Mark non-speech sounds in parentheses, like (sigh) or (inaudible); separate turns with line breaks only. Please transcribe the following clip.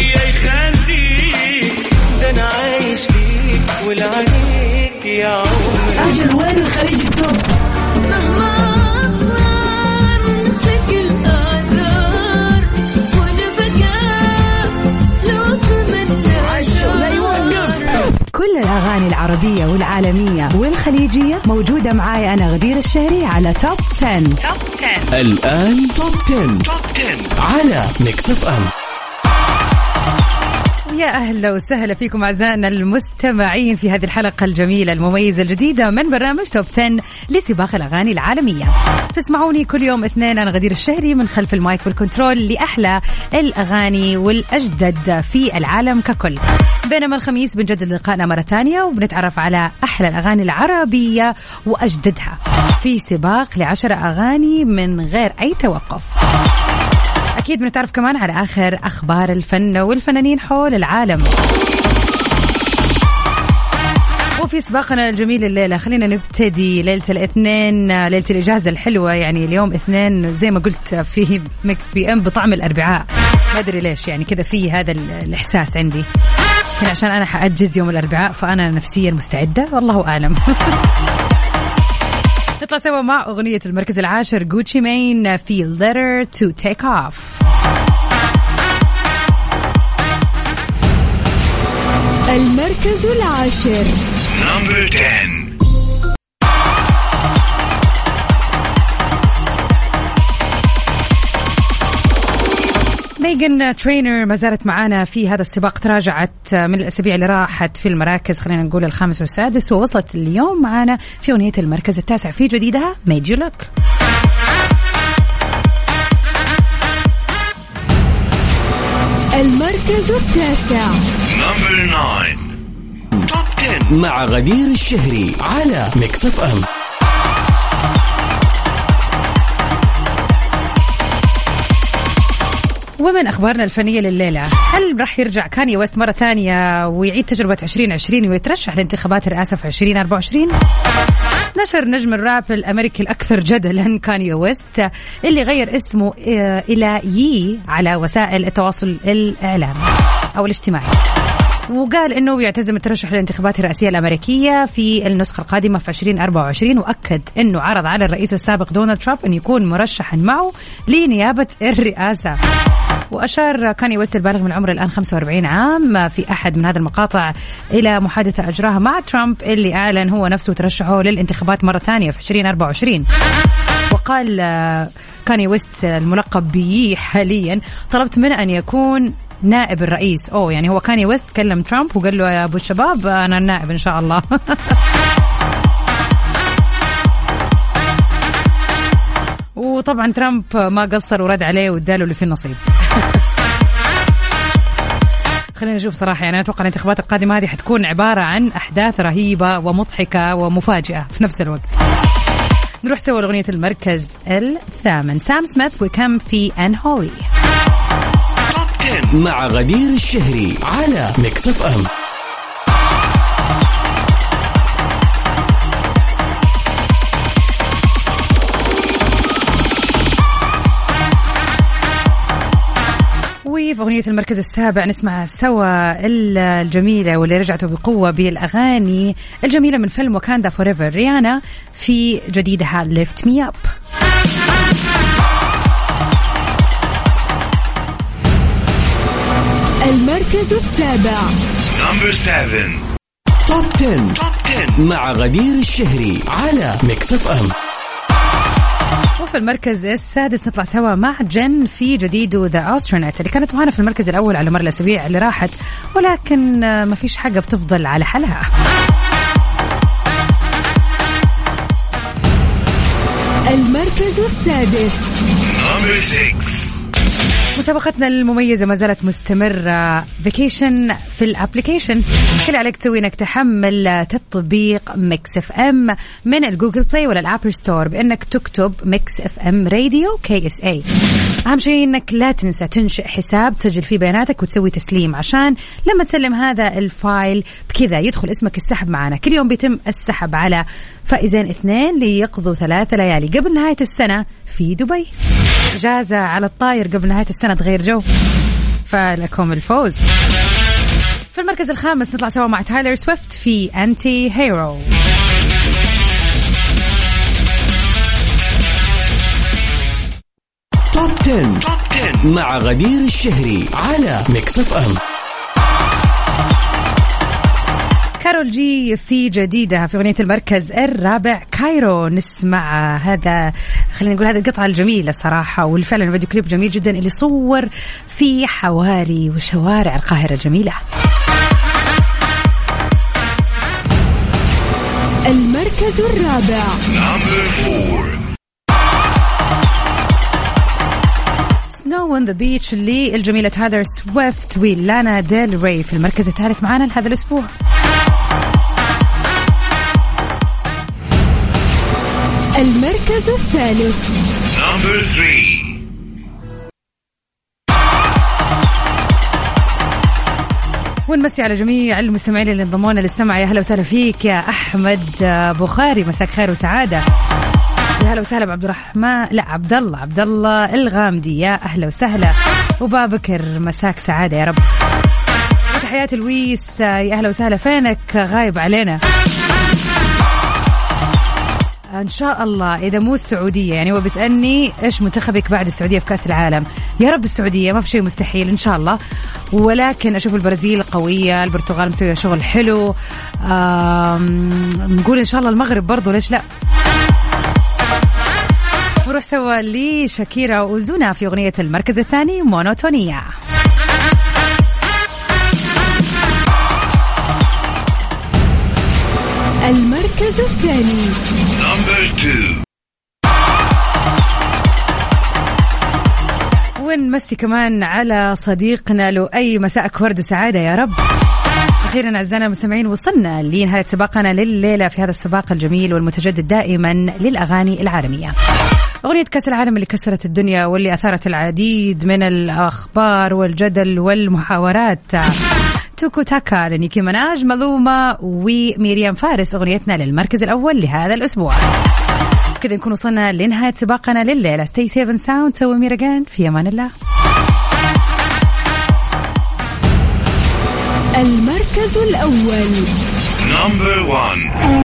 يخليك ده أنا عايش ليك والعليك يا عمري.
أجل وين الخليج التوب
مهما
كل الأغاني العربية والعالمية والخليجية موجودة معاي أنا غدير الشهري على توب 10. توب 10
الآن Top 10. Top 10 على Mix FM
يا أهلا وسهلا فيكم أعزائنا المستمعين في هذه الحلقة الجميلة المميزة الجديدة من برنامج Top 10 لسباق الأغاني العالمية. تسمعوني كل يوم اثنين أنا غدير الشهري من خلف ال mic وال control لأحلى الأغاني والأجدد في العالم ككل. بينما الخميس بنجدد لقائنا مرة ثانية وبنتعرف على أحلى الأغاني العربية وأجددها في سباق لعشر أغاني من غير أي توقف. أكيد بنتعرف كمان على آخر أخبار الفن والفنانين حول العالم. وفي سباقنا الجميل الليلة خلينا نبتدي ليلة الاثنين ليلة الإجازة الحلوة. يعني اليوم اثنين زي ما قلت في Mix FM بطعم الأربعاء. ما أدري ليش يعني كذا في هذا ال- الإحساس عندي. عشان أنا حأجز يوم الأربعاء فأنا نفسيا مستعدة والله أعلم. (laughs) نطلع سوا مع أغنية المركز العاشر جوتشي مين في Letter to Take Off.
المركز العاشر.
نمبر 10
ميغان ترينر ما زالت معانا في هذا السباق. تراجعت من الأسابيع اللي راحت في المراكز خلينا نقول الخامس والسادس ووصلت اليوم معانا في أغنية المركز التاسع. في جديدها Made You Look
المركز التاسع.
Number 9 Top 10 مع غدير الشهري على Mix FM
ومن أخبارنا الفنية لليلة؟ هل راح يرجع كاني ويست مرة ثانية ويعيد تجربة 2020 ويترشح لانتخابات الرئاسه في 2024 نشر نجم الراب الأمريكي الأكثر جدلا كاني ويست اللي غير اسمه آه، إلى يي على وسائل التواصل الإعلامي أو الاجتماعي. وقال إنه يعتزم الترشح للانتخابات الرئاسية الأمريكية في النسخة القادمة في 2024 وأكد إنه عرض على الرئيس السابق دونالد ترامب أن يكون مرشحا معه لنيابة الرئاسة. وأشار كاني ويست البالغ من العمر الآن 45 عام في أحد من هذه المقاطع إلى محادثة أجراها مع ترامب اللي أعلن هو نفسه ترشحه للانتخابات مرة ثانية في 2024. وقال آه، كاني ويست الملقب بيي حاليا طلبت منه أن يكون نائب الرئيس أوه يعني هو كاني ويست كلم ترامب وقال له يا أبو الشباب أنا النائب إن شاء الله (laughs) وطبعا ترامب ما قصر ورد عليه واداله اللي فيه النصيب. (laughs) خلينا نشوف صراحة يعني أتوقع الانتخابات القادمة هذه حتكون عبارة عن أحداث رهيبة ومضحكة ومفاجئة في نفس الوقت. نروح سوا لأغنية المركز الثامن. سام سميث وكيم في Unholy
Top 10 مع غدير الشهري على Mix FM
وفي أغنية المركز السابع؟ نسمع سوا الجميلة واللي رجعت بقوة بالأغاني الجميلة من فيلم Wakanda Forever ريانا في جديدها Lift Me Up
المركز السابع.
Number 7 Top 10 Top 10 مع غدير الشهري على Mix FM
وفي المركز السادس نطلع سوا مع جن في جديد The Astronaut اللي كانت معنا في المركز الأول على مر الأسابيع اللي راحت ولكن ما فيش حاجة بتفضل على حالها.
المركز السادس.
Number 6
مسابقتنا المميزة ما زالت مستمرة. Vacation في ال application كل عليك تسوي إنك تحمل تطبيق Mix FM من ال Google Play ولا ال App Store بإنك تكتب Mix FM Radio KSA أهم شيء إنك لا تنسى تنشئ حساب تسجل فيه بياناتك وتسوي تسليم عشان لما تسلم هذا ال file بكذا يدخل اسمك السحب معنا. كل يوم بيتم السحب على فائزين اثنين ليقضوا ثلاثة ليالي. قبل نهاية السنة في دبي. إجازة على الطاير قبل نهاية السنة تغير جو. فلكم الفوز. في المركز الخامس نطلع سوا مع تايلر سويفت في Anti-Hero
Top 10. Top 10 مع غدير الشهري على Mix FM.
كارول جي في جديدها في أغنية المركز الرابع Cairo. نسمع هذا خلينا نقول هذه القطعة الجميلة صراحة والفعلا فيديو كليب جميل جدا اللي صور في حواري وشوارع القاهرة الجميلة.
المركز الرابع.
Snow on the Beach للجميلة تايلر سويفت ولانا ديل ري في المركز الثالث معنا لهذا الأسبوع.
المركز الثالث.
ونمسي على جميع المستمعين اللي انضموا لنا للسمع. يا هلا وسهلا فيك يا أحمد بخاري. مساك خير وسعادة. يا هلا وسهلا بعبد الرحمن لا عبد الله عبد الله الغامدي. يا أهلا وسهلا. وبابكر مساك سعادة يا رب. تحياتي لويس. يا أهلا وسهلا. فينك؟ غايب علينا. إن شاء الله. إذا مو السعودية يعني هو بيسألني إيش منتخبك بعد السعودية في كأس العالم؟ يا رب السعودية ما في شيء مستحيل إن شاء الله. ولكن أشوف البرازيل قوية البرتغال مسوية شغل حلو. نقول إن شاء الله المغرب برضو ليش لا؟ نروح سوا لشاكيرا وزونا في أغنية المركز الثاني مونوتونيا.
المركز الثاني.
ونمسي كمان على صديقنا لؤي مساءك ورد وسعادة يا رب. أخيرا أعزائنا المستمعين وصلنا لنهاية سباقنا لليلة في هذا السباق الجميل والمتجدد دائما للأغاني العالمية. أغنية كأس العالم اللي كسرت الدنيا واللي أثارت العديد من الأخبار والجدل والمحاورات. توكو تاكا لنيكي مناج مظلومة وميريام فارس أغنيتنا للمركز الأول لهذا الأسبوع. كذا نكون وصلنا لنهاية سباقنا لليلة. Stay safe and sound till we meet again في أمان الله.
المركز الأول.
Number one.